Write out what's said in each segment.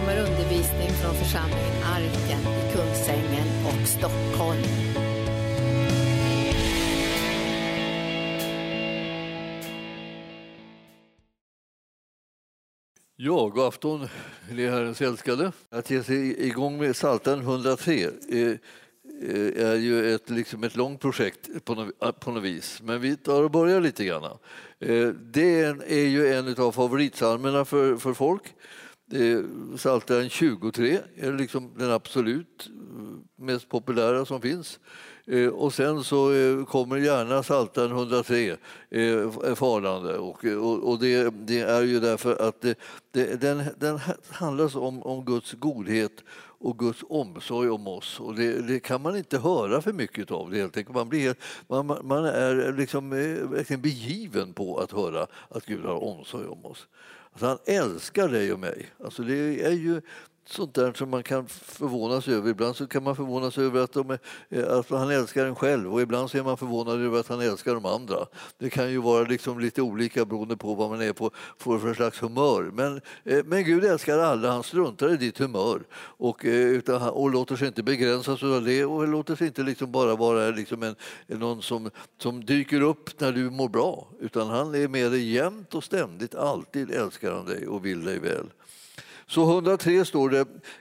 kommer undervisning från församlingen Arken i Kungsängen och Stockholm. Ja, god afton, ni Herrens älskade. Att ge sig igång med Psaltaren 103 är, är ju ett, liksom ett långt projekt på något, på något vis, men vi tar och börjar lite grann. Eh, det är ju en av favoritsalmerna för, för folk. Psaltaren 23 är liksom den absolut eh, mest populära som finns. Eh, och sen så eh, kommer gärna Psaltaren 103 farande. Och, och, och det, det, är ju därför att det, det, den, den handlar om, om Guds godhet och Guds omsorg om oss. Och det, det, kan man inte höra för mycket av. Det helt enkelt. Man, blir, man, man är liksom verkligen begiven på att höra att Gud har omsorg om oss. Alltså han älskar dig och mig. Alltså det är ju sånt där som man kan förvånas över. Ibland så kan man förvånas över att, de är, eh, att han älskar en själv och ibland så är man förvånad över att han älskar de andra. Det kan ju vara liksom lite olika beroende på vad man är på för, för slags humör. Men, eh, men Gud älskar alla, han struntar i ditt humör och, eh, utan, och låter sig inte begränsas av det och låter sig inte liksom bara vara liksom en, någon som, som dyker upp när du mår bra utan han är med dig jämt och ständigt, alltid älskar han dig och vill dig väl. Så 103 står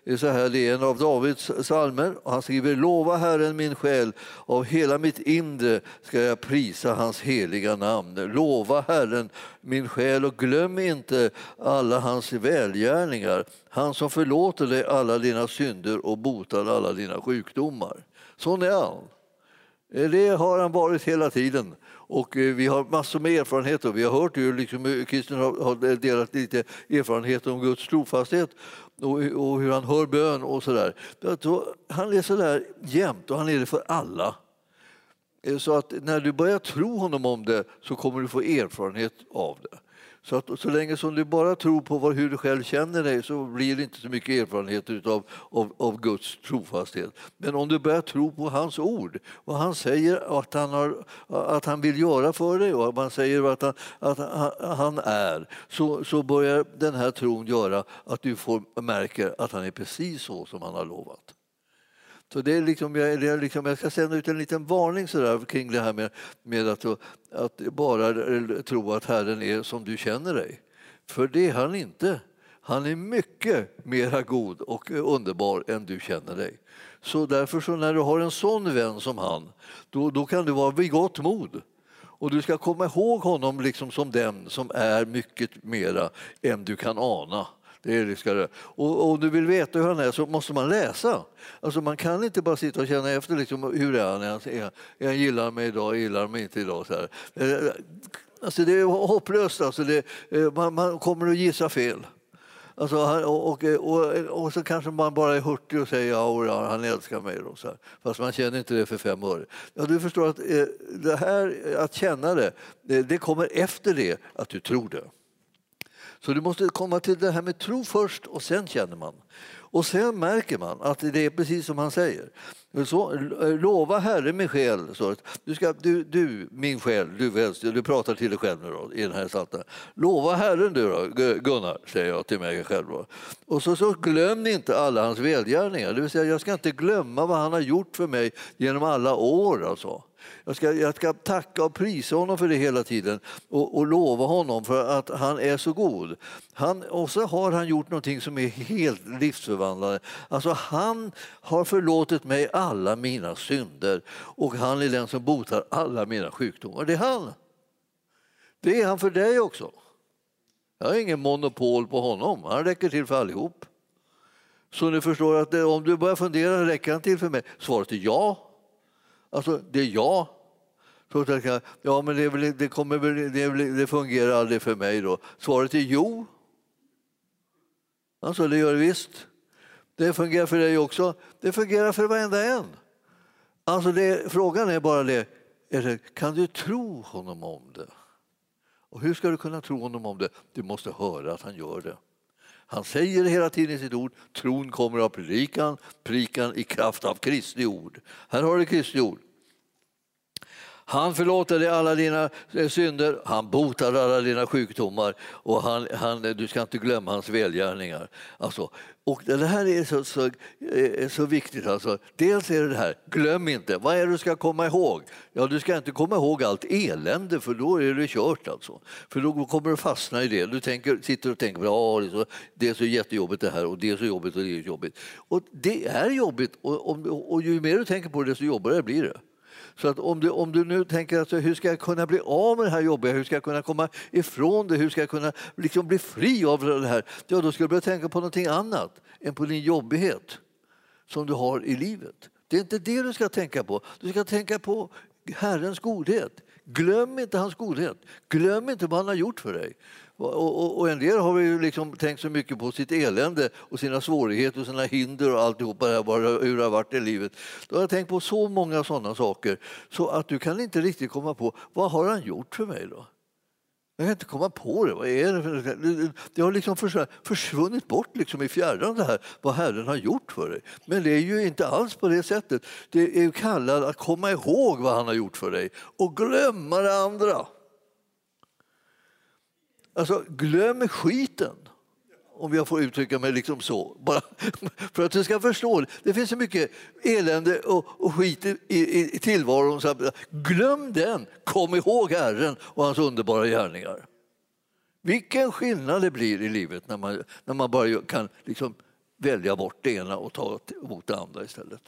det så här, det är en av Davids psalmer. Han skriver Lova Herren min själ, av hela mitt inre ska jag prisa hans heliga namn. Lova Herren min själ och glöm inte alla hans välgärningar. Han som förlåter dig alla dina synder och botar alla dina sjukdomar. Sån är han. Det har han varit hela tiden. Och eh, vi har massor med erfarenheter. Vi har hört hur liksom, eh, Kristus har delat lite erfarenheter om Guds trofasthet och, och hur han hör bön och sådär. Han är så där jämt och han är det för alla. Eh, så att när du börjar tro honom om det så kommer du få erfarenhet av det. Så, att, så länge som du bara tror på vad, hur du själv känner dig så blir det inte så mycket erfarenhet utav, av, av Guds trofasthet. Men om du börjar tro på hans ord, vad han säger att han, har, att han vill göra för dig och vad han säger att han, att han är så, så börjar den här tron göra att du får, märker att han är precis så som han har lovat. Så det är liksom, jag, det är liksom, jag ska sända ut en liten varning så där kring det här med, med att, att bara tro att Herren är som du känner dig. För det är han inte. Han är mycket mera god och underbar än du känner dig. Så därför så när du har en sån vän som han, då, då kan du vara vid gott mod. Och du ska komma ihåg honom liksom som den som är mycket mera än du kan ana. Det är det ska Och om du vill veta hur han är så måste man läsa. Alltså man kan inte bara sitta och känna efter liksom, hur är han, är han, är han gillar mig idag, gillar han mig inte idag. Så här. Eh, alltså det är hopplöst, alltså det, eh, man, man kommer att gissa fel. Alltså, och, och, och, och, så kanske man bara är hurtig och säger ja, han älskar mig. Då, så här. Fast man känner inte det för fem öre. Ja, du förstår att eh, det här, att känna det, det, det kommer efter det att du tror det. Så du måste komma till det här med tro först och sen känner man. Och sen märker man att det är precis som han säger. Så, eh, lova Herre min själ. Så, du, ska, du, du, min själ, du, du pratar till dig själv nu då, i den här salten. Lova Herren du då, Gunnar, säger jag till mig själv. Då. Och så, så glöm inte alla hans välgärningar. Det vill säga, jag ska inte glömma vad han har gjort för mig genom alla år. Alltså. Jag ska, jag ska tacka och prisa honom för det hela tiden och, och lova honom för att han är så god. Han, och så har han gjort någonting som är helt livsförvandlande. Alltså han har förlåtit mig alla mina synder och han är den som botar alla mina sjukdomar. Det är han. Det är han för dig också. Jag har ingen monopol på honom. Han räcker till för allihop. Så ni förstår att om du börjar fundera, räcker han till för mig? Svaret är ja. Alltså, det är jag. Så tänker jag, ja men det, väl, det, kommer väl, det, det, fungerar aldrig för mig då. Svaret är jo. Alltså det gör det visst. Det fungerar för dig också. Det fungerar för varenda en. Alltså det, frågan är bara det, är det, kan du tro honom om det? Och hur ska du kunna tro honom om det? Du måste höra att han gör det. Han säger hela tiden i sitt ord, tron kommer av predikan, predikan i kraft av Kristi ord. Här har du Kristi ord. Han förlåter dig alla dina eh, synder, han botar alla dina sjukdomar och han, han, eh, du ska inte glömma hans välgärningar. Alltså, och det här är så, så, är så viktigt. Alltså. Dels är det det här, glöm inte, vad är det du ska komma ihåg? Ja, du ska inte komma ihåg allt elände för då är det kört. Alltså. För då kommer du fastna i det. Du tänker, sitter och tänker ja, det, är så, det är så jättejobbigt det här och det är så jobbigt och det är jobbigt. Och det är jobbigt och, och, och ju mer du tänker på det desto jobbigare blir det. Så att om, du, om du nu tänker att hur ska jag kunna bli av med det här jobbiga, hur ska jag kunna komma ifrån det, hur ska jag kunna liksom bli fri av det här? Ja, då ska du börja tänka på någonting annat än på din jobbighet som du har i livet. Det är inte det du ska tänka på. Du ska tänka på Herrens godhet. Glöm inte hans godhet. Glöm inte vad han har gjort för dig. Och, och, och en del har ju liksom tänkt så mycket på sitt elände och sina svårigheter och sina hinder och alltihopa det här, hur det har varit i livet. Då har jag tänkt på så många sådana saker så att du kan inte riktigt komma på vad har han gjort för mig då? Jag kan inte komma på det. Vad är det, för... det har liksom försvunnit bort liksom i fjärran det här, vad Herren har gjort för dig. Men det är ju inte alls på det sättet. Det är kallat att komma ihåg vad han har gjort för dig och glömma det andra. Alltså, glöm skiten om jag får uttrycka mig liksom så. Bara för att du ska förstå. Det finns så mycket elände och, och skit i, i, i tillvaron. Så glöm den! Kom ihåg Herren och hans underbara gärningar. Vilken skillnad det blir i livet när man, när man bara kan liksom välja bort det ena och ta emot det andra istället.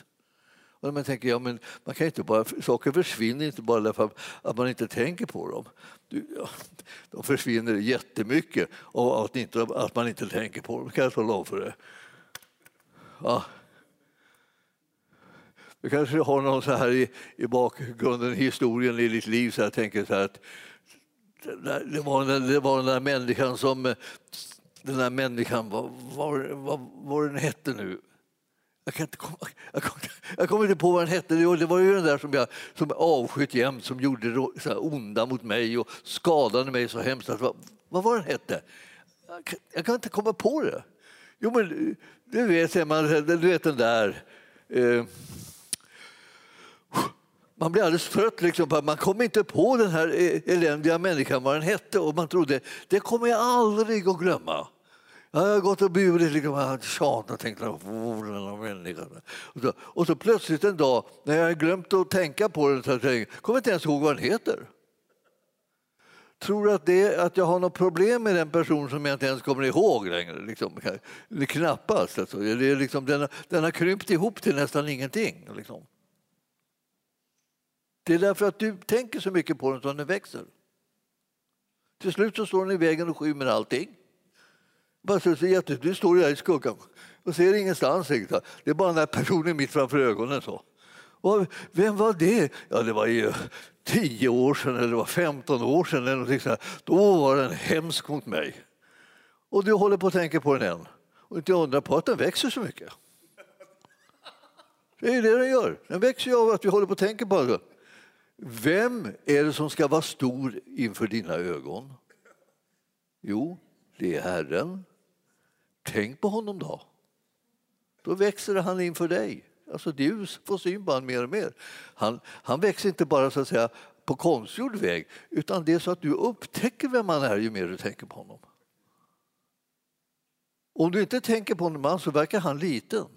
Och man tänker, ja, men man kan inte bara, saker försvinner inte bara därför att man inte tänker på dem. Ja, de försvinner jättemycket av att, inte, att man inte tänker på dem, kan jag tala om för det. Ja. Du kanske har någon så här i, i bakgrunden, historien i ditt liv, så jag tänker så här att det var, den, det var den där människan som den där människan, vad, var, var, var den hette nu? Jag, kan inte komma, jag, kom, jag kommer inte på vad den hette. Det var ju den där som jag som avskytt jämt, som gjorde så onda mot mig och skadade mig så hemskt. Vad, vad var den hette? Jag kan, jag kan, inte komma på det. Jo, men du vet, man, du vet den där... Eh, man blir alldeles trött. Liksom. Man kommer inte på den här eh, eländiga människan, vad den hette. Och man trodde det kommer jag aldrig att glömma. Jag har gått och burit, liksom, tjatat och tänkt på den. Och så, och så plötsligt en dag, när jag har glömt att tänka på den, så jag kommer jag inte ens ihåg vad den heter. Tror du att, det, att jag har något problem med den person som jag inte ens kommer ihåg längre? Liksom. Knappast. Alltså. Det är liksom, den, den har krympt ihop till nästan ingenting. Liksom. Det är därför att du tänker så mycket på den som den växer. Till slut så står den i vägen och skymmer allting. Bara så, du står där i skuggan och ser ingenstans. Det är bara den där personen mitt framför ögonen. Så. Och vem var det? Ja, det var ju tio år sedan eller det var 15 år sedan. Eller. Då var den hemsk mot mig. Och du håller på att tänka på den än. Och inte undra på att den växer så mycket. Det är det den gör. Den växer av att vi håller på att tänka på den. Vem är det som ska vara stor inför dina ögon? Jo, det är Herren. Tänk på honom då. Då växer han inför dig. Alltså du får syn på honom mer och mer. Han, han växer inte bara så att säga på konstgjord väg utan det är så att du upptäcker vem han är ju mer du tänker på honom. Om du inte tänker på honom så verkar han liten.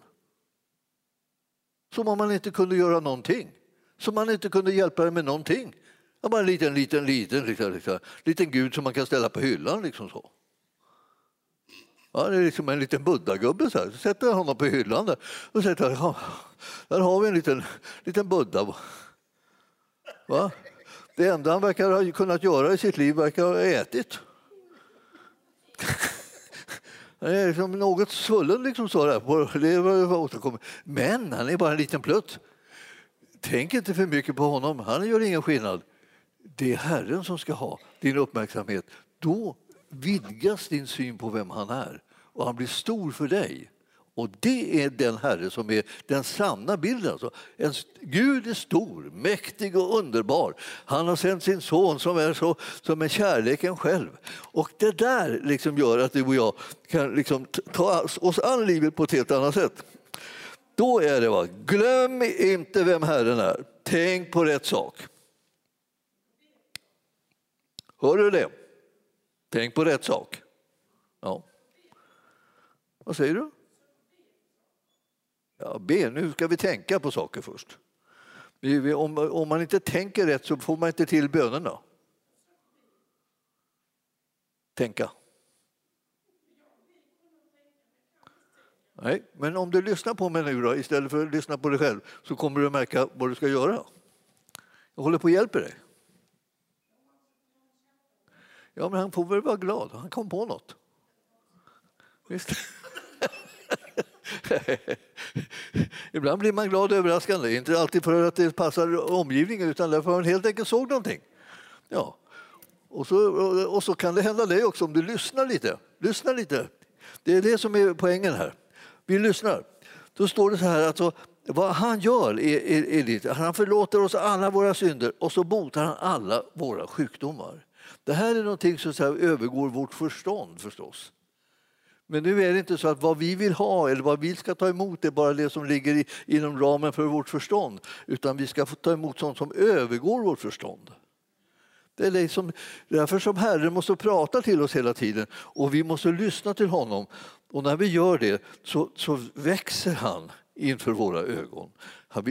Som om han inte kunde göra någonting. Som om han inte kunde hjälpa dig med någonting. Bara en liten, liten, liten, liksom, liksom, liten gud som man kan ställa på hyllan. Liksom så. Ja, det är liksom en liten buddha-gubbe. Så, så sätter jag honom på hyllan där. Och sätter, ja, där har vi en liten, liten buddha. Va? Det enda han verkar ha kunnat göra i sitt liv verkar ha ätit. Han är liksom något svullen liksom så där. Det Men han är bara en liten plutt. Tänk inte för mycket på honom. Han gör ingen skillnad. Det är Herren som ska ha din uppmärksamhet. Då vidgas din syn på vem han är och han blir stor för dig. Och det är den Herre som är den sanna bilden. Alltså, en, Gud är stor, mäktig och underbar. Han har sänt sin son som är, så, som är kärleken själv. Och det där liksom gör att du och jag kan liksom ta oss an livet på ett helt annat sätt. Då är det, va? glöm inte vem Herren är. Tänk på rätt sak. Hör du det? Tänk på rätt sak. Ja. Vad säger du? Ja, be. Nu ska vi tänka på saker först. Om, om man inte tänker rätt så får man inte till bönerna. Tänka. Nej, men om du lyssnar på mig nu då, istället för att lyssna på dig själv så kommer du att märka vad du ska göra. Jag håller på att hjälpa dig. Ja, men han får väl vara glad. Han kom på något. Visst? Ibland blir man glad och överraskande. Inte alltid för att det passar omgivningen utan därför att man helt enkelt såg någonting. Ja. Och så, och så kan det hända dig också om du lyssnar lite. Lyssna lite. Det är det som är poängen här. Vi lyssnar. Då står det så här att vad han gör är, är, är lite, han förlåter oss alla våra synder och så botar han alla våra sjukdomar. Det här är någonting som så övergår vårt förstånd förstås. Men nu är det inte så att vad vi vill ha eller vad vi ska ta emot är bara det som ligger i, inom ramen för vårt förstånd. Utan vi ska få ta emot sånt som övergår vårt förstånd. Det är liksom, därför som Herren måste prata till oss hela tiden och vi måste lyssna till honom. Och när vi gör det så, så växer han inför våra ögon.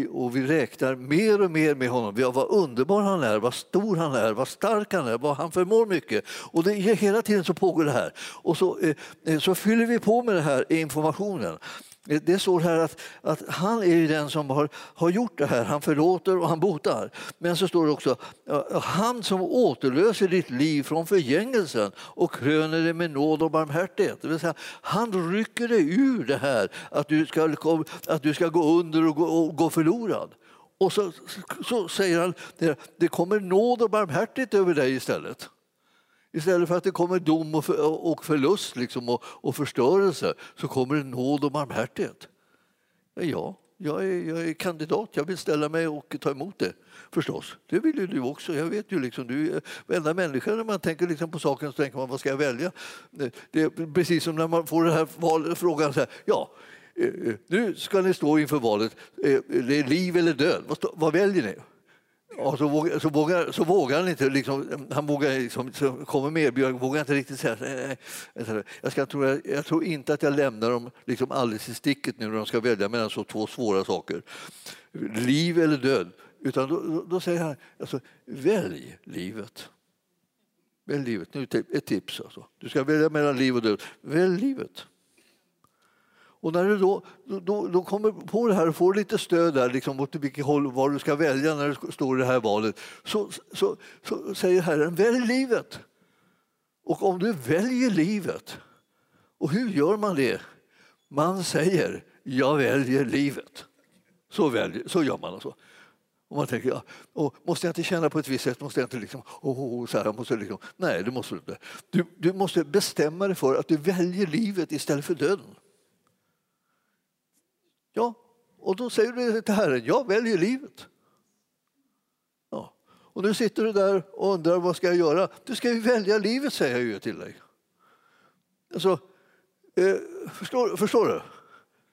Och vi räknar mer och mer med honom. Vad underbar han är, vad stor han är, vad stark han är, vad han förmår mycket. Och det, hela tiden så pågår det här. Och så, eh, eh, så fyller vi på med den här informationen. Det står här att, att han är den som har, har gjort det här. Han förlåter och han botar. Men så står det också han som återlöser ditt liv från förgängelsen och kröner det med nåd och barmhärtighet. Det vill säga, han rycker dig ur det här att du ska, att du ska gå under och gå, och gå förlorad. Och så, så säger han det kommer nåd och barmhärtighet över dig istället. Istället för att det kommer dom och förlust liksom och, och förstörelse så kommer det nåd och barmhärtighet. Ja, jag är, jag är kandidat, jag vill ställa mig och ta emot det förstås. Det vill ju du också. Jag vet ju liksom, du är varenda människa när man tänker liksom på saken så tänker man vad ska jag välja? Det är precis som när man får den här val, frågan så här, ja, eh, eh, nu ska ni stå inför valet, eh, det är liv eller död, vad, vad väljer ni? Och så vågar, så vågar, så vågar han inte, liksom, han vågar liksom, så kommer med erbjudande, vågar inte riktigt säga nej, nej. Jag, ska, tror, jag, jag, tror inte att jag lämnar dem liksom alldeles i sticket nu när de ska välja mellan så två svåra saker. Liv eller död. Utan då, då, då säger han, alltså, välj livet. Välj livet. Nu ett tips. Alltså. Du ska välja mellan liv och död. Välj livet. Och när du då, då, då kommer på det här och får lite stöd där, liksom, åt vilket håll, vad du ska välja när du står i det här valet, så, så, så säger Herren, välj livet. Och om du väljer livet, och hur gör man det? Man säger, jag väljer livet. Så, väljer, så gör man. Alltså. Och man tänker, ja, och måste jag inte känna på ett visst sätt? Måste jag inte liksom, oh, oh, så här, måste liksom. Nej, det måste du inte. Du, du måste bestämma dig för att du väljer livet istället för döden. Ja, och då säger du till Herren, jag väljer livet. Ja. Och nu sitter du där och undrar vad ska jag göra? Du ska ju välja livet säger jag ju till dig. Alltså, eh, förstår, förstår du?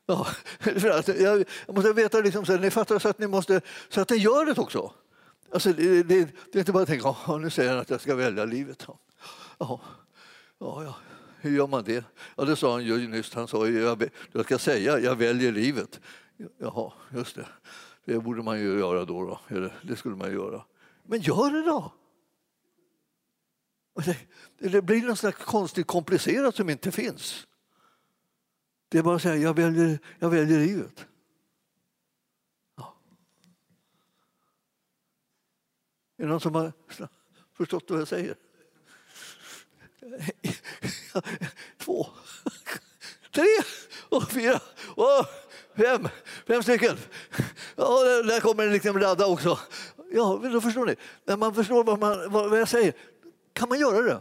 Ja, jag, jag måste veta, liksom, så ni fattar så att ni måste, så att ni gör det också. Alltså, det, det, det är inte bara att tänka, oh, nu säger han att jag ska välja livet. Ja, ja, ja. Hur gör man det? Ja, det sa han ju nyss. Han sa jag, jag ska säga jag väljer livet. Jaha, just det. Det borde man ju göra då. då. Det skulle man göra. Men gör det då! Det, blir något slags konstigt komplicerat som inte finns. Det är bara att säga jag väljer, jag väljer livet. Ja. Är det någon som har förstått vad jag säger? Två, tre, och fyra, och fem. Fem stycken. Ja, där kommer en liten liksom radda också. Ja, då förstår ni. När man förstår vad, man, vad jag säger kan man göra det.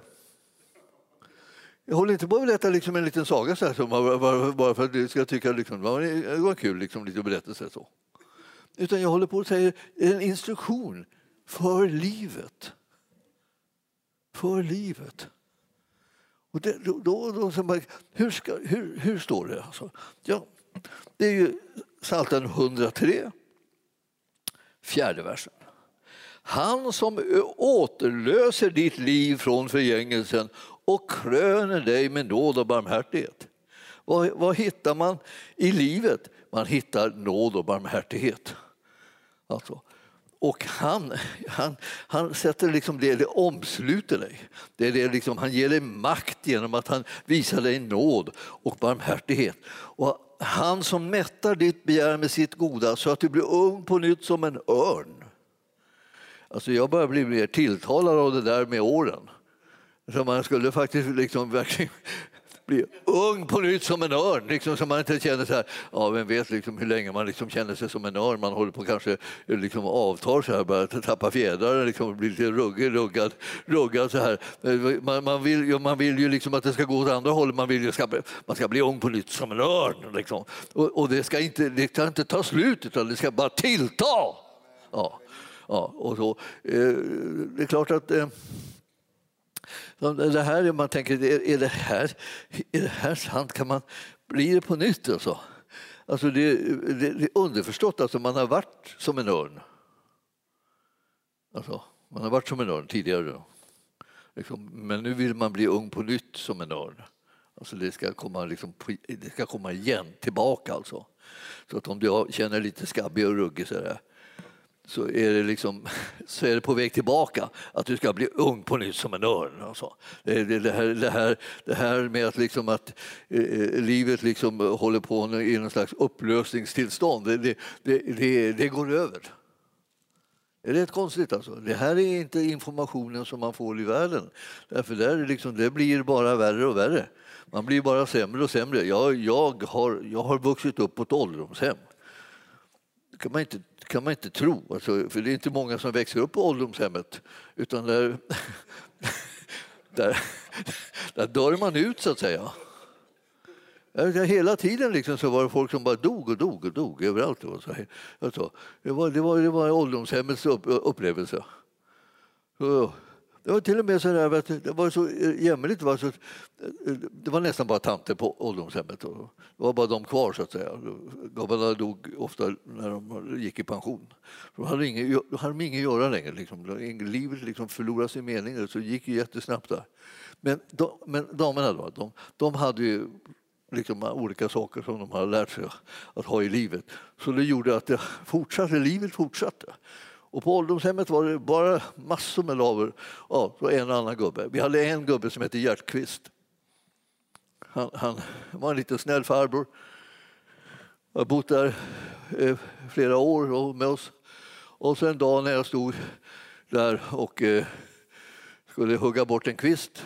Jag håller inte på att berätta liksom en liten saga så här, bara, bara för att du ska tycka liksom, det var kul, liksom, lite berättelse. Så. Utan jag håller på att säga en instruktion för livet. För livet. Och det, då, då, då, så hur, ska, hur, hur står det? Alltså? Ja, det är ju Psaltaren 103, fjärde versen. Han som återlöser ditt liv från förgängelsen och kröner dig med nåd och barmhärtighet. Vad, vad hittar man i livet? Man hittar nåd och barmhärtighet. Alltså. Och han, han, han sätter liksom det, det omsluter dig. Det är det liksom, han ger dig makt genom att han visar dig nåd och barmhärtighet. Och han som mättar ditt begär med sitt goda så att du blir ung på nytt som en örn. Alltså jag börjar bli mer tilltalad av det där med åren. Så man skulle faktiskt liksom verkligen bli ung på nytt som en örn. Liksom, så man inte känner så här, ja, vem vet liksom, hur länge man liksom känner sig som en örn. Man håller på kanske liksom, avtar så här, börjar tappa fjädrar, liksom, blir lite ruggig, ruggad, ruggad så här. Man, man, vill, man vill ju liksom att det ska gå åt andra hållet. Man vill ju ska, man ska bli ung på nytt som en örn. Liksom. Och, och, det, ska inte, det ska inte ta slut, utan det ska bara tillta. Ja, ja, och så. Eh, det är klart att eh, det här, man tänker, är det här, är det här sant? Kan man bli det på nytt? Alltså? Alltså det, det, det är underförstått, att alltså man har varit som en örn. Alltså, man har varit som en örn tidigare. Liksom, men nu vill man bli ung på nytt som en örn. Alltså det, ska komma liksom, det ska komma igen, tillbaka alltså. Så att om du känner lite skabbig och ruggig så där, så är, det liksom, så är det på väg tillbaka, att du ska bli ung på nytt som en örn. Alltså. Det, det, det, här, det, här, det här med att, liksom att eh, eh livet liksom håller på i någon slags upplösningstillstånd, det, det, det, det, går över. Det är rätt konstigt. Alltså. Det här är inte informationen som man får i världen. Därför där liksom, det blir bara värre och värre. Man blir bara sämre och sämre. Jag, jag, har, jag har vuxit upp på ett ålderdomshem. Det kan man inte kan man inte tro, alltså, för det är inte många som växer upp på ålderdomshemmet. Utan där, där, där dör man ut, så att säga. Alltså, hela tiden liksom så var det folk som bara dog och dog och dog överallt. Det, var, alltså, det, var, det var ålderdomshemmets upplevelse. Så, det var till och med så där, att det var så eh, jämmerligt. Det var, så, eh, det var nästan bara tanter på ålderdomshemmet. Det var bara de kvar, så att säga. Gubbarna dog ofta när de gick i pension. Då hade, ingen, då hade de inget att göra längre. Liksom. Livet liksom förlorade sin mening, så det gick ju jättesnabbt där. Men, de, men damerna då, de, de hade ju liksom olika saker som de hade lärt sig att ha i livet. Så det gjorde att det fortsatte, livet fortsatte. Och på ålderdomshemmet var det bara massor med laver. Ja, och en och annan gubbe. Vi hade en gubbe som hette Hjärtqvist. Han, han var en liten snäll farbror. Jag har bott där eh, flera år med oss. Och så en dag när jag stod där och eh, skulle hugga bort en kvist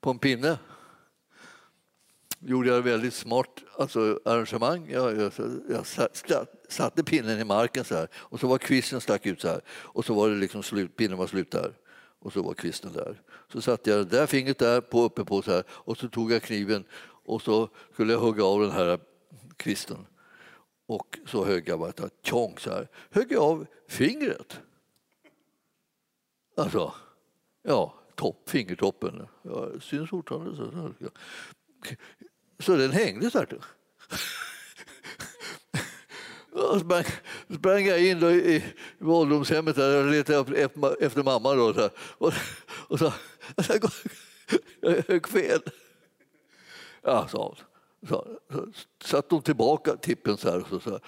på en pinne gjorde jag väldigt smart alltså, arrangemang. Jag, jag, jag satte pinnen i marken så här och så var kvisten stack ut så här och så var det liksom slut, pinnen var slut där och så var kvisten där. Så satte jag det där fingret där på, uppe på så här och så tog jag kniven och så skulle jag hugga av den här kvisten. Och så högg jag bara tjong så här. Högg jag av fingret. Alltså, ja, topp, fingertoppen. Ja, syns fortfarande. Så, den hängde så här. Och sprang, sprang jag in då i, i ålderdomshemmet och letade efter, efter mamma. Då, så och, och så, jag högg fel. Ja, sa hon. Så, så satte hon tillbaka tippen så här. Så, så här.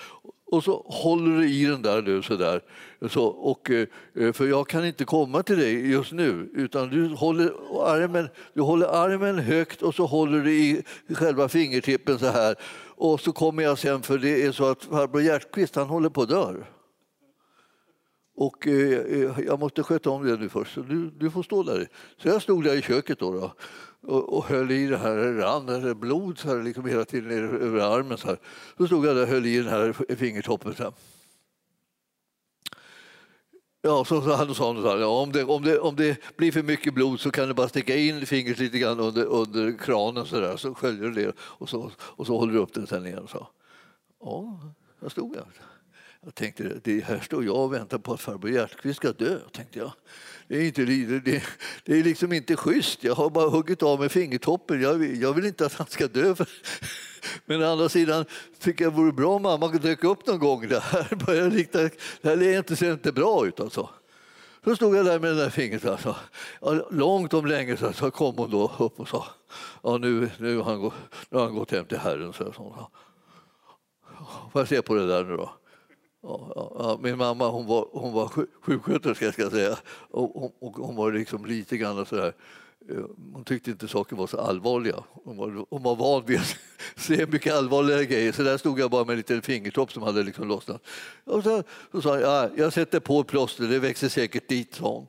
Och så håller du i den där nu så där. Så, och, eh, för jag kan inte komma till dig just nu utan du håller armen, du håller armen högt och så håller du i själva fingertippen så här. Och så kommer jag sen för det är så att farbror Hjärtqvist han håller på att dö. Och eh, eh, jag måste sköta om det nu först, så du, du får stå där. Så jag stod där i köket då, då och, och höll i det här, det rann blod så här, liksom hela tiden ner över armen. Så, här. så stod jag där och höll i den här fingertoppen. Så här. Ja, så, så han sa han, ja, om, det, om, det, om det blir för mycket blod så kan du bara sticka in fingret lite grann under, under kranen så, där, så sköljer du det och så, och så håller du upp den sen igen. Så. Ja, där stod jag. Jag tänkte, det här står jag och väntar på att farbror Hjärtqvist ska dö, tänkte jag. Det är, inte, det, det är liksom inte schysst. Jag har bara huggit av mig fingertoppen. Jag vill, jag vill inte att han ska dö. Men å andra sidan tycker jag det vore bra om mamma dök upp någon gång. Det här, rikta, det här inte, ser inte bra ut. Alltså. Så stod jag där med det där fingret. Alltså. Långt om länge så kom hon då upp och sa ja, nu, nu, har han gått, nu har han gått hem till Herren. Så, så. Får jag se på det där nu då? Ja, ja, min mamma hon var, hon var sjuksköterska, ska jag säga. Och, och, hon var liksom lite grann sådär Eh, hon tyckte inte saker var så allvarliga. Hon var, hon var van vid att se mycket allvarligare grejer. Så där stod jag bara med en liten fingertopp som hade liksom lossnat. Och så, så sa jag, jag sätter på ett plåster, det växer säkert dit, sa hon.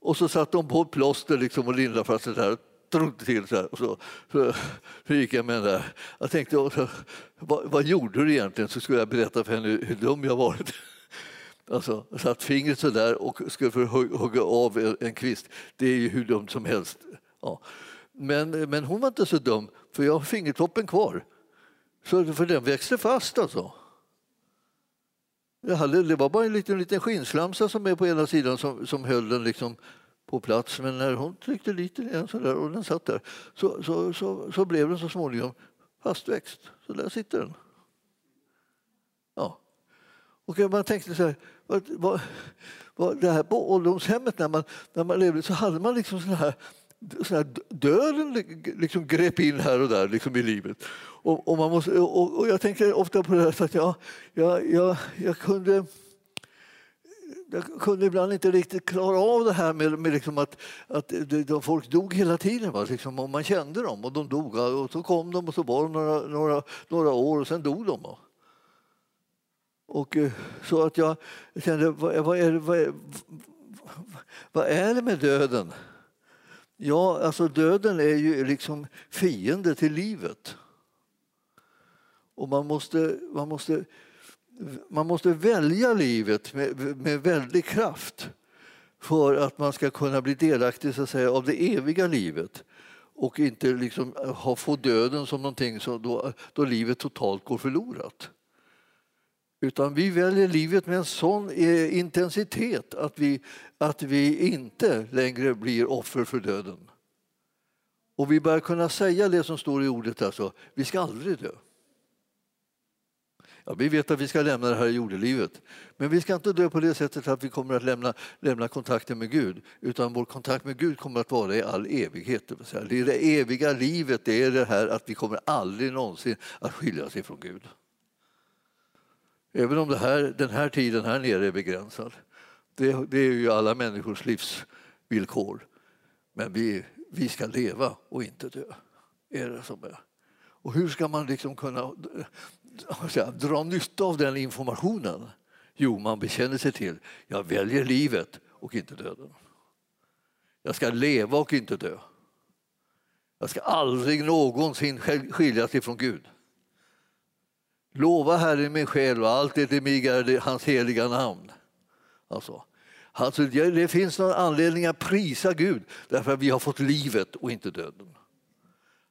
Och så satte hon på ett plåster liksom och lindrade fast det där drog till så, här. Och så, så, så gick jag med den där. Jag tänkte, så, vad, vad, gjorde du egentligen? Så skulle jag berätta för henne hur dum jag varit. Alltså, satt fingret så där och skulle för hugga av en kvist. Det är ju hur dumt som helst. Ja. Men, men hon var inte så dum, för jag har fingertoppen kvar. Så, för den växte fast alltså. Jag hade, det var bara en liten, liten skinnslamsa som är på ena sidan som, som höll den liksom på plats. Men när hon tryckte lite igen så där, och den satt där så, så, så, så blev den så småningom fastväxt. Så där sitter den. Ja. Och man tänkte så här, vad, vad, vad, det här på ålderdomshemmet när man, när man levde så hade man liksom sån här, så här döden liksom grep in här och där liksom i livet. Och, och man måste, och, och, jag tänker ofta på det här så att jag, jag, jag, jag kunde jag kunde ibland inte riktigt klara av det här med, med liksom att, att de, folk dog hela tiden. Va? Liksom, och man kände dem och de dog. Och så kom de och så var de några, några, några år och sen dog de. Va? Och, eh, så att jag kände, vad, vad, är, vad, är, vad är det med döden? Ja, alltså döden är ju liksom fiende till livet. Och man måste, man måste, man måste välja livet med, med väldig kraft för att man ska kunna bli delaktig så att säga, av det eviga livet och inte liksom ha, få döden som någonting som då, då livet totalt går förlorat. Utan vi väljer livet med en sån eh, intensitet att vi, att vi inte längre blir offer för döden. Och vi börjar kunna säga det som står i ordet, alltså, vi ska aldrig dö. Ja, vi vet att vi ska lämna det här jordelivet, men vi ska inte dö på det sättet att vi kommer att lämna, lämna kontakten med Gud, utan vår kontakt med Gud kommer att vara i all evighet. Det är det eviga livet, det är det här att vi kommer aldrig någonsin att skilja ifrån från Gud. Även om det här, den här tiden här nere är begränsad. Det, det är ju alla människors livsvillkor. Men vi, vi ska leva och inte dö. Är det som är. Och hur ska man liksom kunna eh, säga, dra nytta av den informationen? Jo, man bekänner sig till jag väljer livet och inte döden. Jag ska leva och inte dö. Jag ska aldrig någonsin skiljas ifrån Gud. Lova Herren min själ och allt det mig är hans heliga namn. Alltså, alltså, det finns någon anledning att prisa Gud därför att vi har fått livet och inte döden.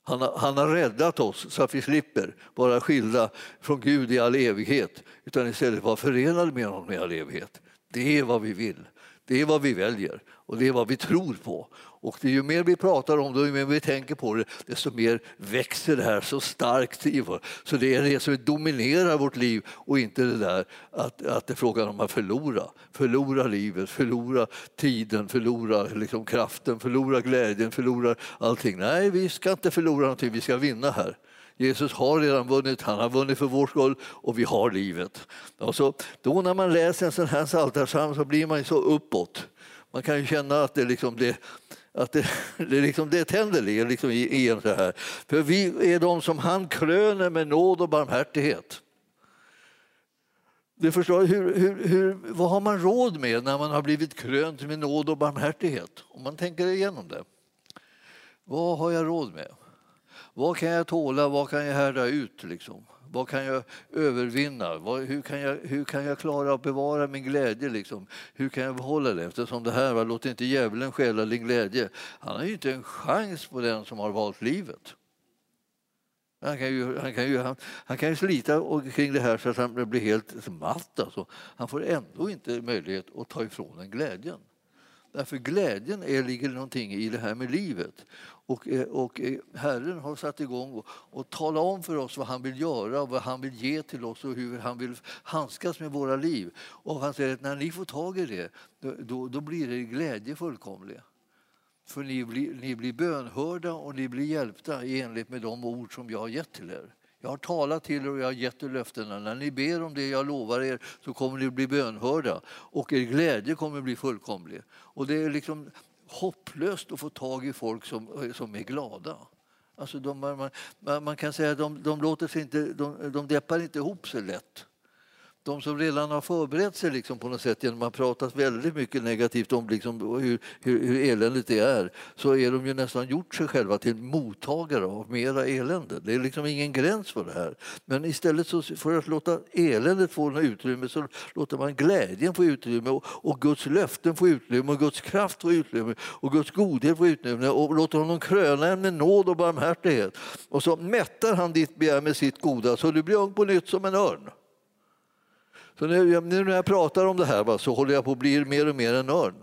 Han har, han har räddat oss så att vi slipper vara skilda från Gud i all evighet utan istället vara förenade med honom i all evighet. Det är vad vi vill. Det är vad vi väljer och det är vad vi tror på. Och det ju mer vi pratar om det, ju mer vi tänker på det, desto mer växer det här så starkt i vår. Så det är det som dominerar vårt liv och inte det där att, att det är frågan om att förlora. Förlora livet, förlora tiden, förlora liksom kraften, förlora glädjen, förlora allting. Nej, vi ska inte förlora någonting, vi ska vinna här. Jesus har redan vunnit, han har vunnit för vår skull och vi har livet. Och så, då när man läser en sån här psaltarpsalm så blir man så uppåt. Man kan ju känna att det, liksom det, att det, det, liksom, det tänder liksom i, i en så här. För vi är de som han kröner med nåd och barmhärtighet. Du förstår, hur, hur, hur, vad har man råd med när man har blivit krönt med nåd och barmhärtighet? Om man tänker igenom det. Vad har jag råd med? Vad kan jag tåla? Vad kan jag härda ut? Liksom? Vad kan jag övervinna? Vad, hur, kan jag, hur kan jag klara att bevara min glädje? Liksom? Hur kan jag behålla det? Eftersom det här, va, låt inte djävulen stjäla din glädje. Han har ju inte en chans på den som har valt livet. Han kan ju, han kan ju, han, han kan ju slita kring det här så att han blir helt matt. Alltså. Han får ändå inte möjlighet att ta ifrån en glädjen. Därför glädjen är, ligger någonting i det här med livet. Och, eh, och eh, Herren har satt igång och, och talat om för oss vad han vill göra, vad han vill ge till oss och hur han vill handskas med våra liv. Och han säger att när ni får tag i det, då, då blir det glädje fullkomlig. För ni blir, ni blir bönhörda och ni blir hjälpta i enlighet med de ord som jag har gett till er. Jag har talat till er och jag har gett er löftena. När ni ber om det jag lovar er så kommer ni bli bönhörda och er glädje kommer bli fullkomlig. Och det är liksom hopplöst att få tag i folk som, som är glada. Alltså de, man, man, kan säga att de, de, låter sig inte, de, de deppar inte ihop sig lätt de som redan har förberett sig liksom på något sätt genom att prata väldigt mycket negativt om liksom hur, hur, hur eländigt det är så är de ju nästan gjort sig själva till mottagare av mera elände. Det är liksom ingen gräns för det här. Men istället så för att låta eländet få något utrymme så låter man glädjen få utrymme och, och Guds löften få utrymme och Guds kraft få utrymme och Guds godhet få utrymme och låter honom kröna en med nåd och barmhärtighet. Och så mättar han ditt begär med sitt goda så du blir ung på nytt som en örn. Så nu, nu när jag pratar om det här va, så håller jag på att bli mer och mer en örn.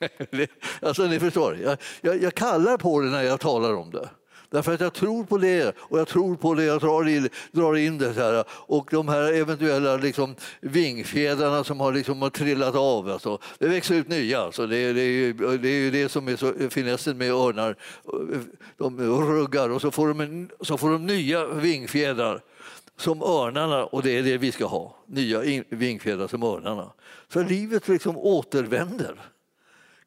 alltså ni förstår, jag, jag, jag kallar på det när jag talar om det. Därför att jag tror på det och jag tror på det, jag drar in, drar in det här. Och de här eventuella liksom, vingfjädrarna som har, liksom, har trillat av, alltså, det växer ut nya. Alltså, det, det, är ju, det är ju det som är så finessen med örnar. De ruggar och så får de, en, så får de nya vingfjädrar som örnarna och det är det vi ska ha. Nya vingfjädrar som örnarna. Så livet liksom återvänder.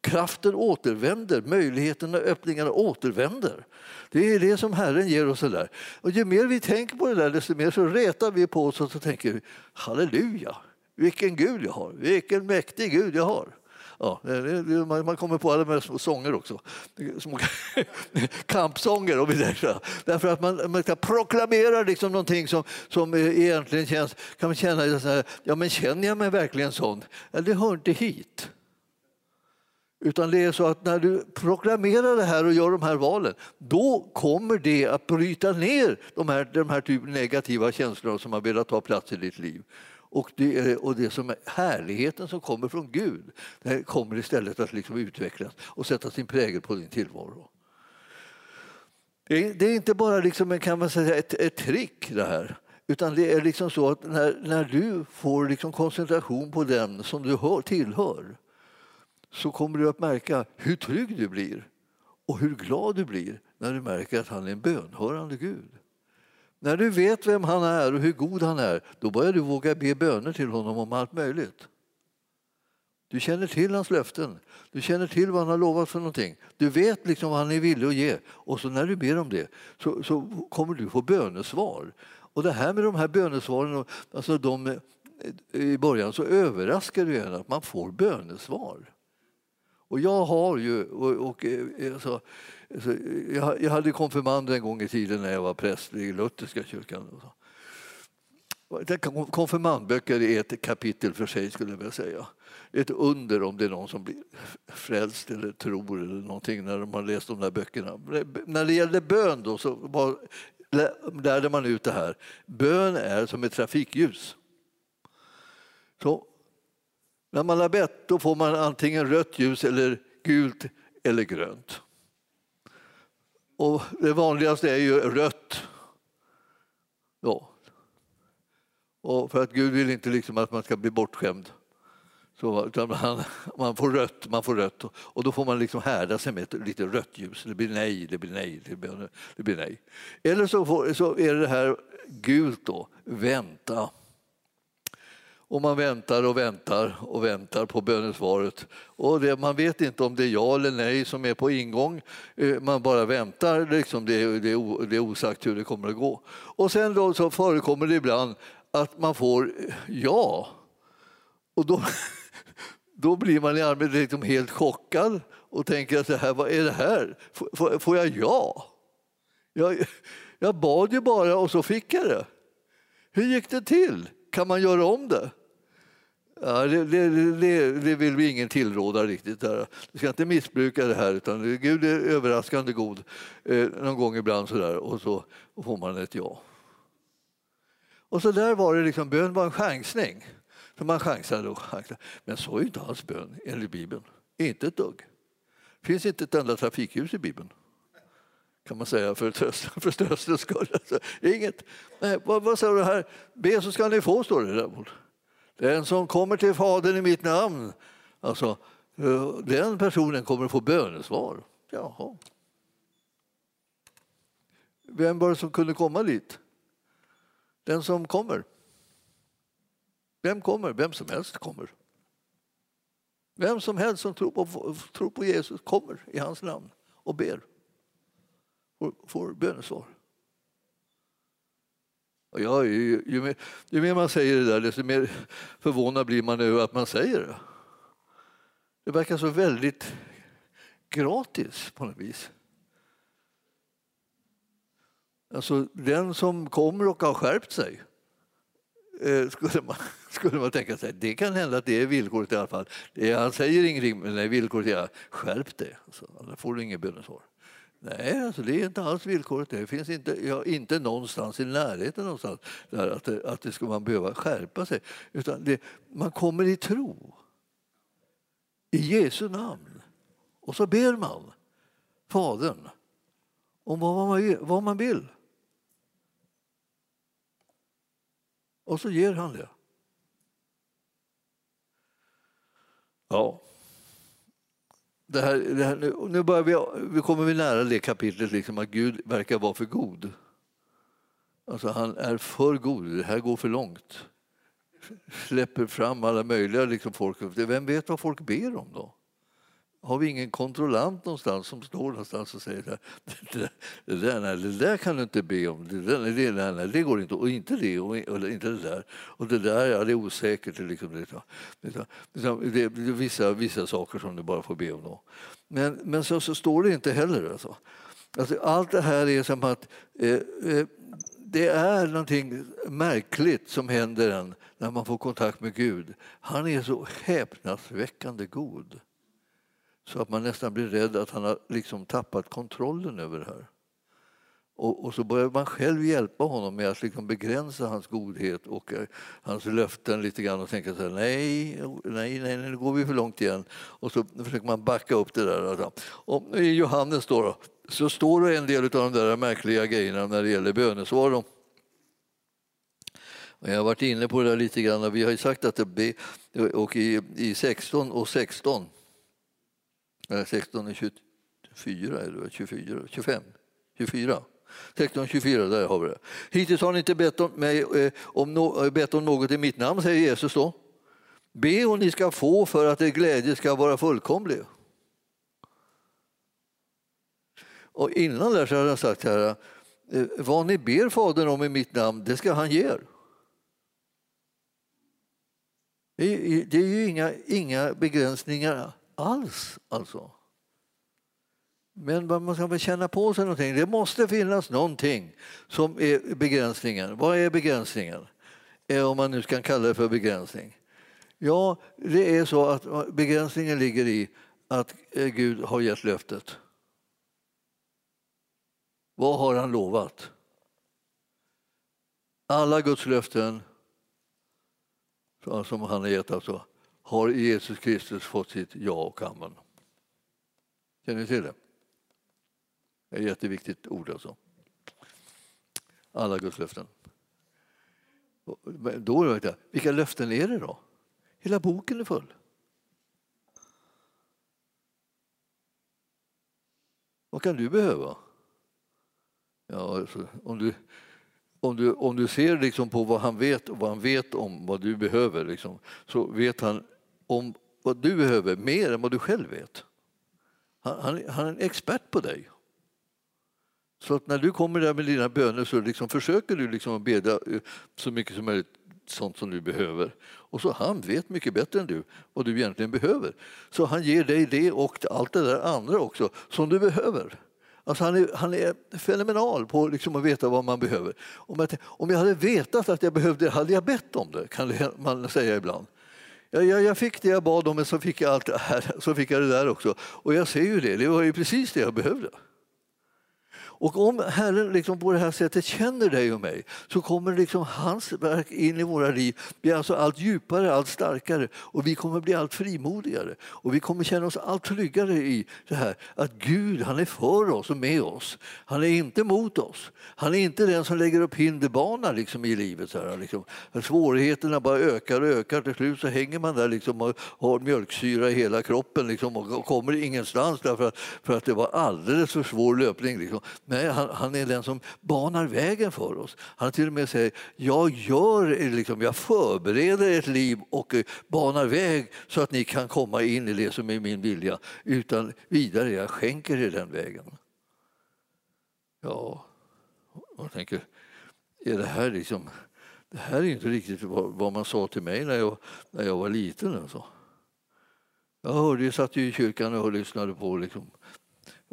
Kraften återvänder, möjligheterna, öppningarna återvänder. Det är det som Herren ger oss. där. Och ju mer vi tänker på det där, desto mer så retar vi på oss och så tänker vi halleluja, vilken Gud jag har, vilken mäktig Gud jag har. Ja, man kommer på alla möjliga sånger också. Små kampsånger. Och Därför att man, man proklamerar liksom någonting som, som egentligen känns... Kan man känna så här, ja men känner jag mig verkligen sån? Ja, det hör inte hit. Utan det är så att när du proklamerar det här och gör de här valen, då kommer det att bryta ner de här, de här typ negativa känslorna som har velat ta plats i ditt liv. Och det, eh, och det som är härligheten som kommer från Gud det kommer istället att liksom utvecklas och sätta sin prägel på din tillvaro. Det är, det är inte bara liksom, kan man säga, ett, ett trick det här. Utan det är liksom så att när, när du får liksom koncentration på den som du hör, tillhör så kommer du att märka hur trygg du blir och hur glad du blir när du märker att han är en bönhörande Gud. När du vet vem han är och hur god han är, då börjar du våga be böner till honom om allt möjligt. Du känner till hans löften, du känner till vad han har lovat för någonting. Du vet liksom vad han är villig att ge. Och så när du ber om det så, så kommer du få bönesvar. Och det här med de här bönesvaren, alltså de, eh, i början så överraskar det en att man får bönesvar. Och jag har ju, och, och eh, alltså, Eh, jag, hade konfirmander en gång i tiden när jag var präst i lutherska kyrkan. Konfirmandböcker är ett kapitel för sig skulle jag vilja säga. Ett under om det är någon som blir frälst eller tror eller någonting när de har läst de där böckerna. När det gällde bön då så var, lärde man ut det här. Bön är som ett trafikljus. Så när man har bett då får man antingen rött ljus eller gult eller grönt. Och det vanligaste är ju rött. Ja. Och för att Gud vill inte liksom att man ska bli bortskämd. Så, man, man, får rött, man får rött och då får man liksom härda sig med ett lite rött ljus. Det blir nej, det blir nej, det blir, det blir nej. Eller så, får, så är det här gult då, vänta. Och man väntar och väntar och väntar på bönesvaret. Och det, man vet inte om det är ja eller nej som är på ingång. Eh, man bara väntar, liksom det, det, det är osagt hur det kommer att gå. Och sen då så förekommer det ibland att man får eh, ja. Och då, då blir man i allmänhet liksom helt chockad och tänker att det här, vad är det här? Får, får jag ja? Jag, jag bad ju bara och så fick jag det. Hur gick det till? Kan man göra om det? Ja, det, det, det, det, vill vi ingen tillråda riktigt. Där. Du ska inte missbruka det här utan Gud är överraskande god eh, någon gång ibland sådär och så får man ett ja. Och så där var det liksom, bön var en chansning. Så man chansade och chansade. Men så är inte alls bön enligt Bibeln. Inte ett dugg. Det finns inte ett enda trafikljus i Bibeln kan man säga för, tröstens för tröstens skull. Alltså, inget. Nej, vad, vad sa du här? Be så ska ni få, står det där. Den som kommer till Fadern i mitt namn, alltså, eh, den personen kommer att få bönesvar. Jaha. Vem var det som kunde komma dit? Den som kommer. Vem kommer? Vem som helst kommer. Vem som helst som tror på, tror på Jesus kommer i hans namn och ber får, får bönesvar. Och jag, ju, ju, mer, ju mer man säger det där, desto mer förvånad blir man över att man säger det. Det verkar så väldigt gratis på något vis. Alltså den som kommer och har skärpt sig eh, skulle man, skulle man tänka sig. Det kan hända att det är villkoret i alla fall. Det är, han säger ingenting, men det är villkoret är skärp dig. Alltså, annars får du inget bönesvar. Nej, alltså det är inte alls villkoret. Det finns inte, ja, inte någonstans i närheten någonstans där att det, att det ska man behöva skärpa sig. Utan det, man kommer i tro. I Jesu namn. Och så ber man Fadern om vad man, vad man vill. Och så ger han det. Ja det här, det här, nu, nu börjar vi, vi kommer vi nära det kapitlet, liksom, att Gud verkar vara för god. Alltså han är för god, det här går för långt. Släpper fram alla möjliga liksom, folk. Vem vet vad folk ber om då? Har vi ingen kontrollant någonstans som står någonstans och säger det, det, det, där, nej, det där kan du inte be om, det, där, det, nej, nej, det går inte, och inte det och, och inte det där. Och det där, ja, det är osäkert. Liksom, det, det, är vissa, vissa saker som du bara får be om. Då. Men, men så, så står det inte heller. Alltså. Alltså, allt det här är som att eh, eh, det är någonting märkligt som händer en när man får kontakt med Gud. Han är så häpnadsväckande god så att man nästan blir rädd att han har liksom tappat kontrollen över det här. Och, och, så börjar man själv hjälpa honom med att liksom begränsa hans godhet och eh, hans löften lite grann och tänka så här, nej, nej, nej, nu går vi för långt igen. Och så försöker man backa upp det där. Alltså. Och I Johannes då, så står det en del av de där märkliga grejerna när det gäller bönesvar. Jag har varit inne på det där lite grann. Vi har ju sagt att det och i, i 16 och 16 mellan 16 och 24, eller 24, 25, 24. 16 24, där har vi det. Hittills har ni inte bett om, mig, eh, om, no, eh, bett om något i mitt namn, säger Jesus då. Be och ni ska få för att er glädje ska vara fullkomlig. Och innan där så hade han sagt här, eh, vad ni ber Fadern om i mitt namn, det ska han ge er. Det är ju inga, inga begränsningar alls. Alltså. Men man ska väl känna på sig någonting. Det måste finnas någonting som är begränsningen. Vad är begränsningen? Eh, om man nu ska kalla det för begränsning. Ja, det är så att eh, begränsningen ligger i att eh, Gud har gett löftet. Vad har han lovat? Alla Guds löften som han har gett alltså, har Jesus Kristus fått sitt ja och amen. Känner ni till det? Det är ett jätteviktigt ord alltså. Alla Guds löften. Då vet jag, vilka löften är det då? Hela boken är full. Vad kan du behöva? Ja, alltså, om, du, om, du, om du ser liksom på vad han vet och vad han vet om vad du behöver liksom, så vet han om vad du behöver mer än vad du själv vet. Han, han, han är en expert på dig. Så att när du kommer där med dina böner så liksom försöker du liksom bedja eh, så mycket som möjligt sånt som du behöver. Och så han vet mycket bättre än du vad du egentligen behöver. Så han ger dig det och allt det där andra också som du behöver. Alltså han, är, han är fenomenal på liksom att veta vad man behöver. Om jag, om jag hade vetat att jag behövde det hade jag bett om det, kan man säga ibland. Jag, jag, jag fick det jag bad om, men så fick jag allt det här, så fick jag det där också. Och jag ser ju det, det var ju precis det jag behövde. Och om Herren liksom på det här sättet känner dig och mig så kommer liksom hans verk in i våra liv bli alltså allt djupare, allt starkare och vi kommer bli allt frimodigare. Och vi kommer känna oss allt tryggare i det här att Gud han är för oss och med oss. Han är inte mot oss. Han är inte den som lägger upp hinderbana liksom i livet. Så här, liksom. Svårigheterna bara ökar och ökar. Till slut så hänger man där liksom och har mjölksyra i hela kroppen liksom och kommer ingenstans därför att, för att det var alldeles för svår löpning. Liksom. Nej, han, han, är den som banar vägen för oss. Han till och med säger jag, gör, liksom, jag förbereder ett liv och eh, banar väg så att ni kan komma in i det som är min vilja. Utan vidare, jag skänker er den vägen. Ja, man tänker, är det här liksom... Det här är inte riktigt vad, man sa till mig när jag, när jag var liten. Alltså. Jag hörde, jag satt i kyrkan och lyssnade på liksom,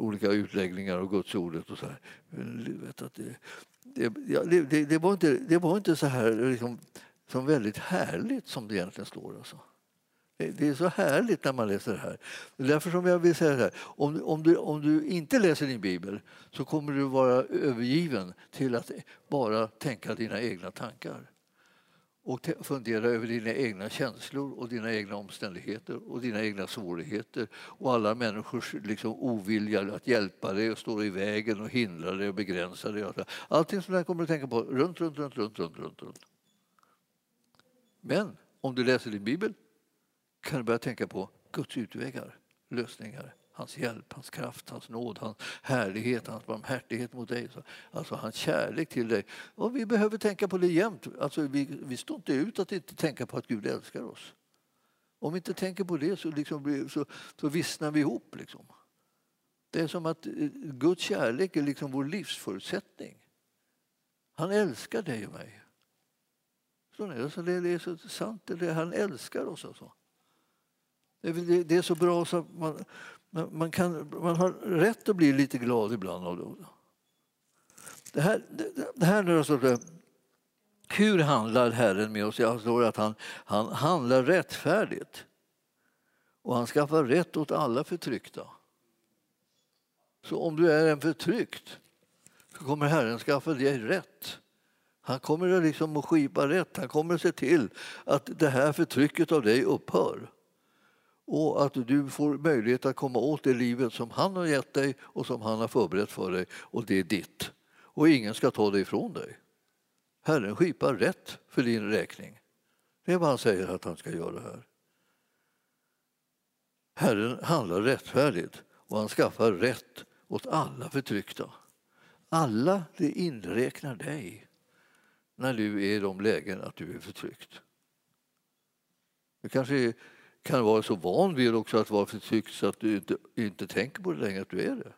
olika utläggningar av Guds ordet och så här. Vet att det, det, ja, det, det, var inte, det var inte så här liksom, som väldigt härligt som det egentligen står. Alltså. Det är så härligt när man läser det här. Därför som jag vill säga här. Om, om, du, om du inte läser din bibel så kommer du vara övergiven till att bara tänka dina egna tankar och fundera över dina egna känslor och dina egna omständigheter och dina egna svårigheter och alla människors liksom ovilja att hjälpa dig och stå i vägen och hindra dig och begränsa dig. Allting sånt där kommer du tänka på runt, runt, runt, runt, runt, runt, runt. Men om du läser din bibel kan du börja tänka på Guds utvägar, lösningar hans hjälp, hans kraft, hans nåd, hans härlighet, hans barmhärtighet mot dig. Alltså hans kärlek till dig. Och vi behöver tänka på det jämt. Alltså vi, vi står inte ut att inte tänka på att Gud älskar oss. Om vi inte tänker på det så, liksom, så, så vissnar vi ihop. Liksom. Det är som att eh, Guds kärlek är liksom vår livsförutsättning. Han älskar dig och mig. Så alltså, det, är, det är så sant. Det han älskar oss. Alltså. Det är så bra så man, man, kan, man har rätt att bli lite glad ibland av det. Det här, det, det här är alltså, hur handlar Herren med oss? Jag står att han, han handlar rättfärdigt och han skaffar rätt åt alla förtryckta. Så om du är en förtryckt så kommer Herren skaffa dig rätt. Han kommer liksom att skipa rätt. Han kommer att se till att det här förtrycket av dig upphör och att du får möjlighet att komma åt det livet som han har gett dig och som han har förberett för dig och det är ditt. Och ingen ska ta det ifrån dig. Herren skipar rätt för din räkning. Det är vad han säger att han ska göra här. Herren handlar rättfärdigt och han skaffar rätt åt alla förtryckta. Alla det inräknar dig när du är i de lägen att du är förtryckt. Du kanske är kan vara så van vid också att vara förtryckt så att du inte, inte tänker på det längre att du är det.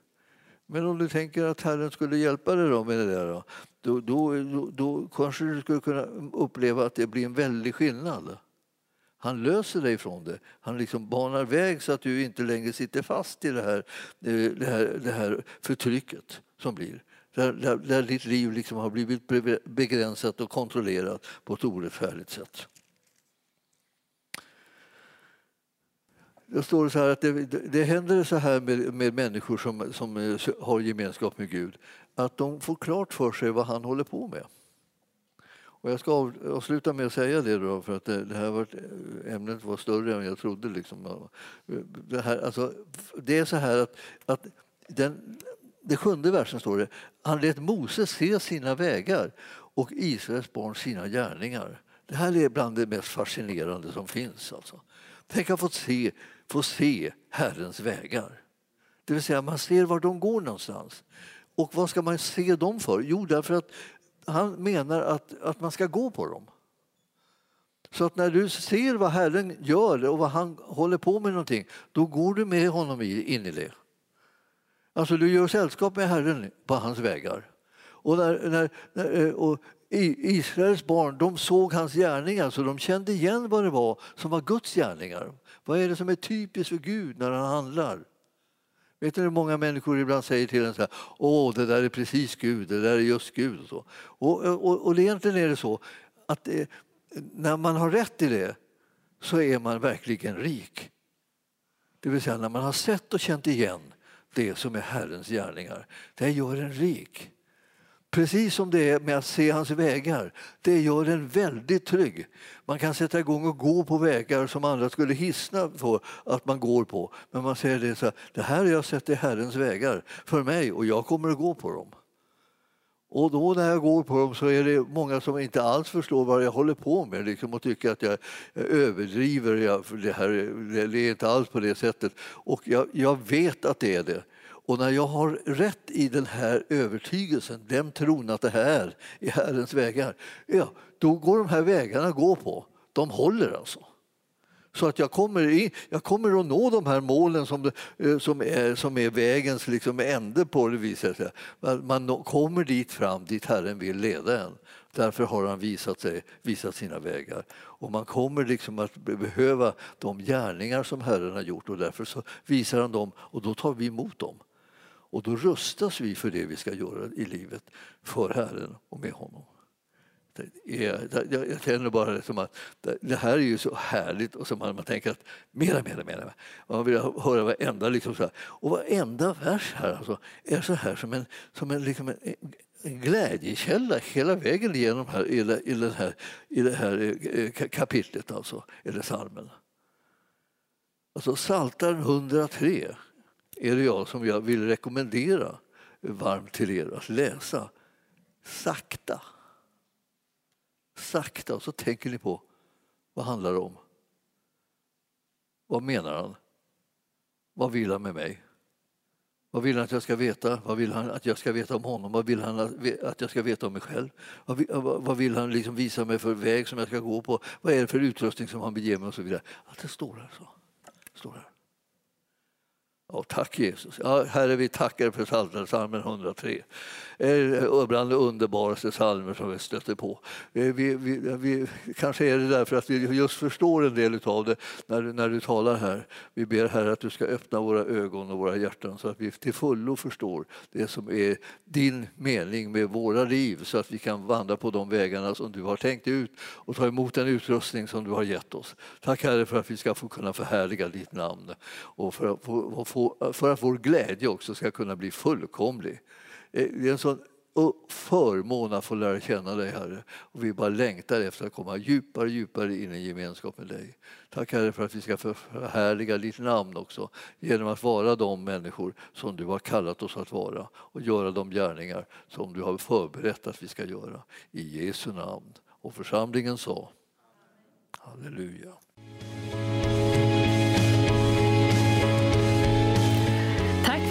Men om du tänker att Herren skulle hjälpa dig då med det där då, då, då, då kanske du skulle kunna uppleva att det blir en väldig skillnad. Han löser dig från det. Han liksom banar väg så att du inte längre sitter fast i det här, eh, det här, det här förtrycket som blir. Där, där, där ditt liv liksom har blivit begränsat och kontrollerat på ett orättfärdigt sätt. Då står det så här att det, det händer så här med, med människor som, som eh, har gemenskap med Gud att de får klart för sig vad han håller på med. Och jag ska avsluta med att säga det då, för att det, det här var, eh, ämnet var större än jag trodde. Liksom. Det, här, alltså, det är så här att, att den, det sjunde versen står det, han lät Moses se sina vägar och Israels barn sina gärningar. Det här är bland det mest fascinerande som finns. Alltså. Tänk att få se, få se Herrens vägar. Det vill säga man ser var de går någonstans. Och vad ska man se dem för? Jo, därför att han menar att, att man ska gå på dem. Så att när du ser vad Herren gör och vad han håller på med någonting, då går du med honom in i det. Alltså du gör sällskap med Herren på hans vägar. Och, när, när, när, eh, och Israels barn de såg hans gärningar så de kände igen vad det var som var Guds gärningar. Vad är det som är typiskt för Gud när han handlar? Vet ni hur många människor ibland säger till en så här, åh det där är precis Gud, det där är just Gud. Och, så. och, och, och egentligen är det så att det, när man har rätt i det så är man verkligen rik. Det vill säga när man har sett och känt igen det som är Herrens gärningar. Det gör en rik. Precis som det är med att se hans vägar. Det gör en väldigt trygg. Man kan sätta igång och gå på vägar som andra skulle hissna för att man går på. Men man säger det så här, det här har jag sett i Herrens vägar för mig och jag kommer att gå på dem. Och då när jag går på dem så är det många som inte alls förstår vad jag håller på med liksom, och tycker att jag, jag överdriver. Jag, det, här, det är inte alls på det sättet. Och jag, jag vet att det är det. Och när jag har rätt i den här övertygelsen, den tron att det här är Herrens vägar, ja, då går de här vägarna att gå på. De håller alltså. Så att jag kommer, in, jag kommer att nå de här målen som, eh, som, är, som är vägens liksom ände på det viset. Man kommer dit fram, dit Herren vill leda en. Därför har han visat, sig, visat sina vägar. Och man kommer liksom att behöva de gärningar som Herren har gjort och därför så visar han dem och då tar vi emot dem. Och då rustas vi för det vi ska göra i livet för Herren och med honom. Jag känner bara det som att det här är ju så härligt och så man, man tänker att mera, mera, mera. Man vill höra varenda, liksom så här. Och varenda vers här alltså, är så här som en, som en, liksom en, en glädjekälla hela vägen igenom här, i, det, i, det här, i det här eh, kapitlet, alltså, eller salmen. Alltså Psaltaren 103 är det jag som jag vill rekommendera varmt till er att läsa sakta. Sakta, och så tänker ni på vad handlar det om? Vad menar han? Vad vill han med mig? Vad vill han att jag ska veta? Vad vill han att jag ska veta om honom? Vad vill han att jag ska veta om mig själv? Vad vill, vad vill han liksom visa mig för väg som jag ska gå på? Vad är det för utrustning som han vill ge mig? Och så vidare. Allt det står här. Så. Står här. Ja, tack Jesus. Ja, herre, vi tackar för psalmen 103. Bland de underbaraste psalmer som vi stöter på. Eh, vi, vi, vi, kanske är det därför att vi just förstår en del av det när, när du talar här. Vi ber Herre att du ska öppna våra ögon och våra hjärtan så att vi till fullo förstår det som är din mening med våra liv så att vi kan vandra på de vägarna som du har tänkt ut och ta emot den utrustning som du har gett oss. Tack Herre för att vi ska få kunna förhärliga ditt namn och för att få, Eh, för att vår glädje också ska kunna bli fullkomlig. Eh, det är en sån förmån att få lära känna dig, Herre. Och vi bara längtar efter att komma djupare och djupare in i gemenskap med dig. Tack Herre för att vi ska förhärliga ditt namn också genom att vara de människor som du har kallat oss att vara och göra de gärningar som du har förberett att vi ska göra. I Jesu namn. Och församlingen sa Halleluja.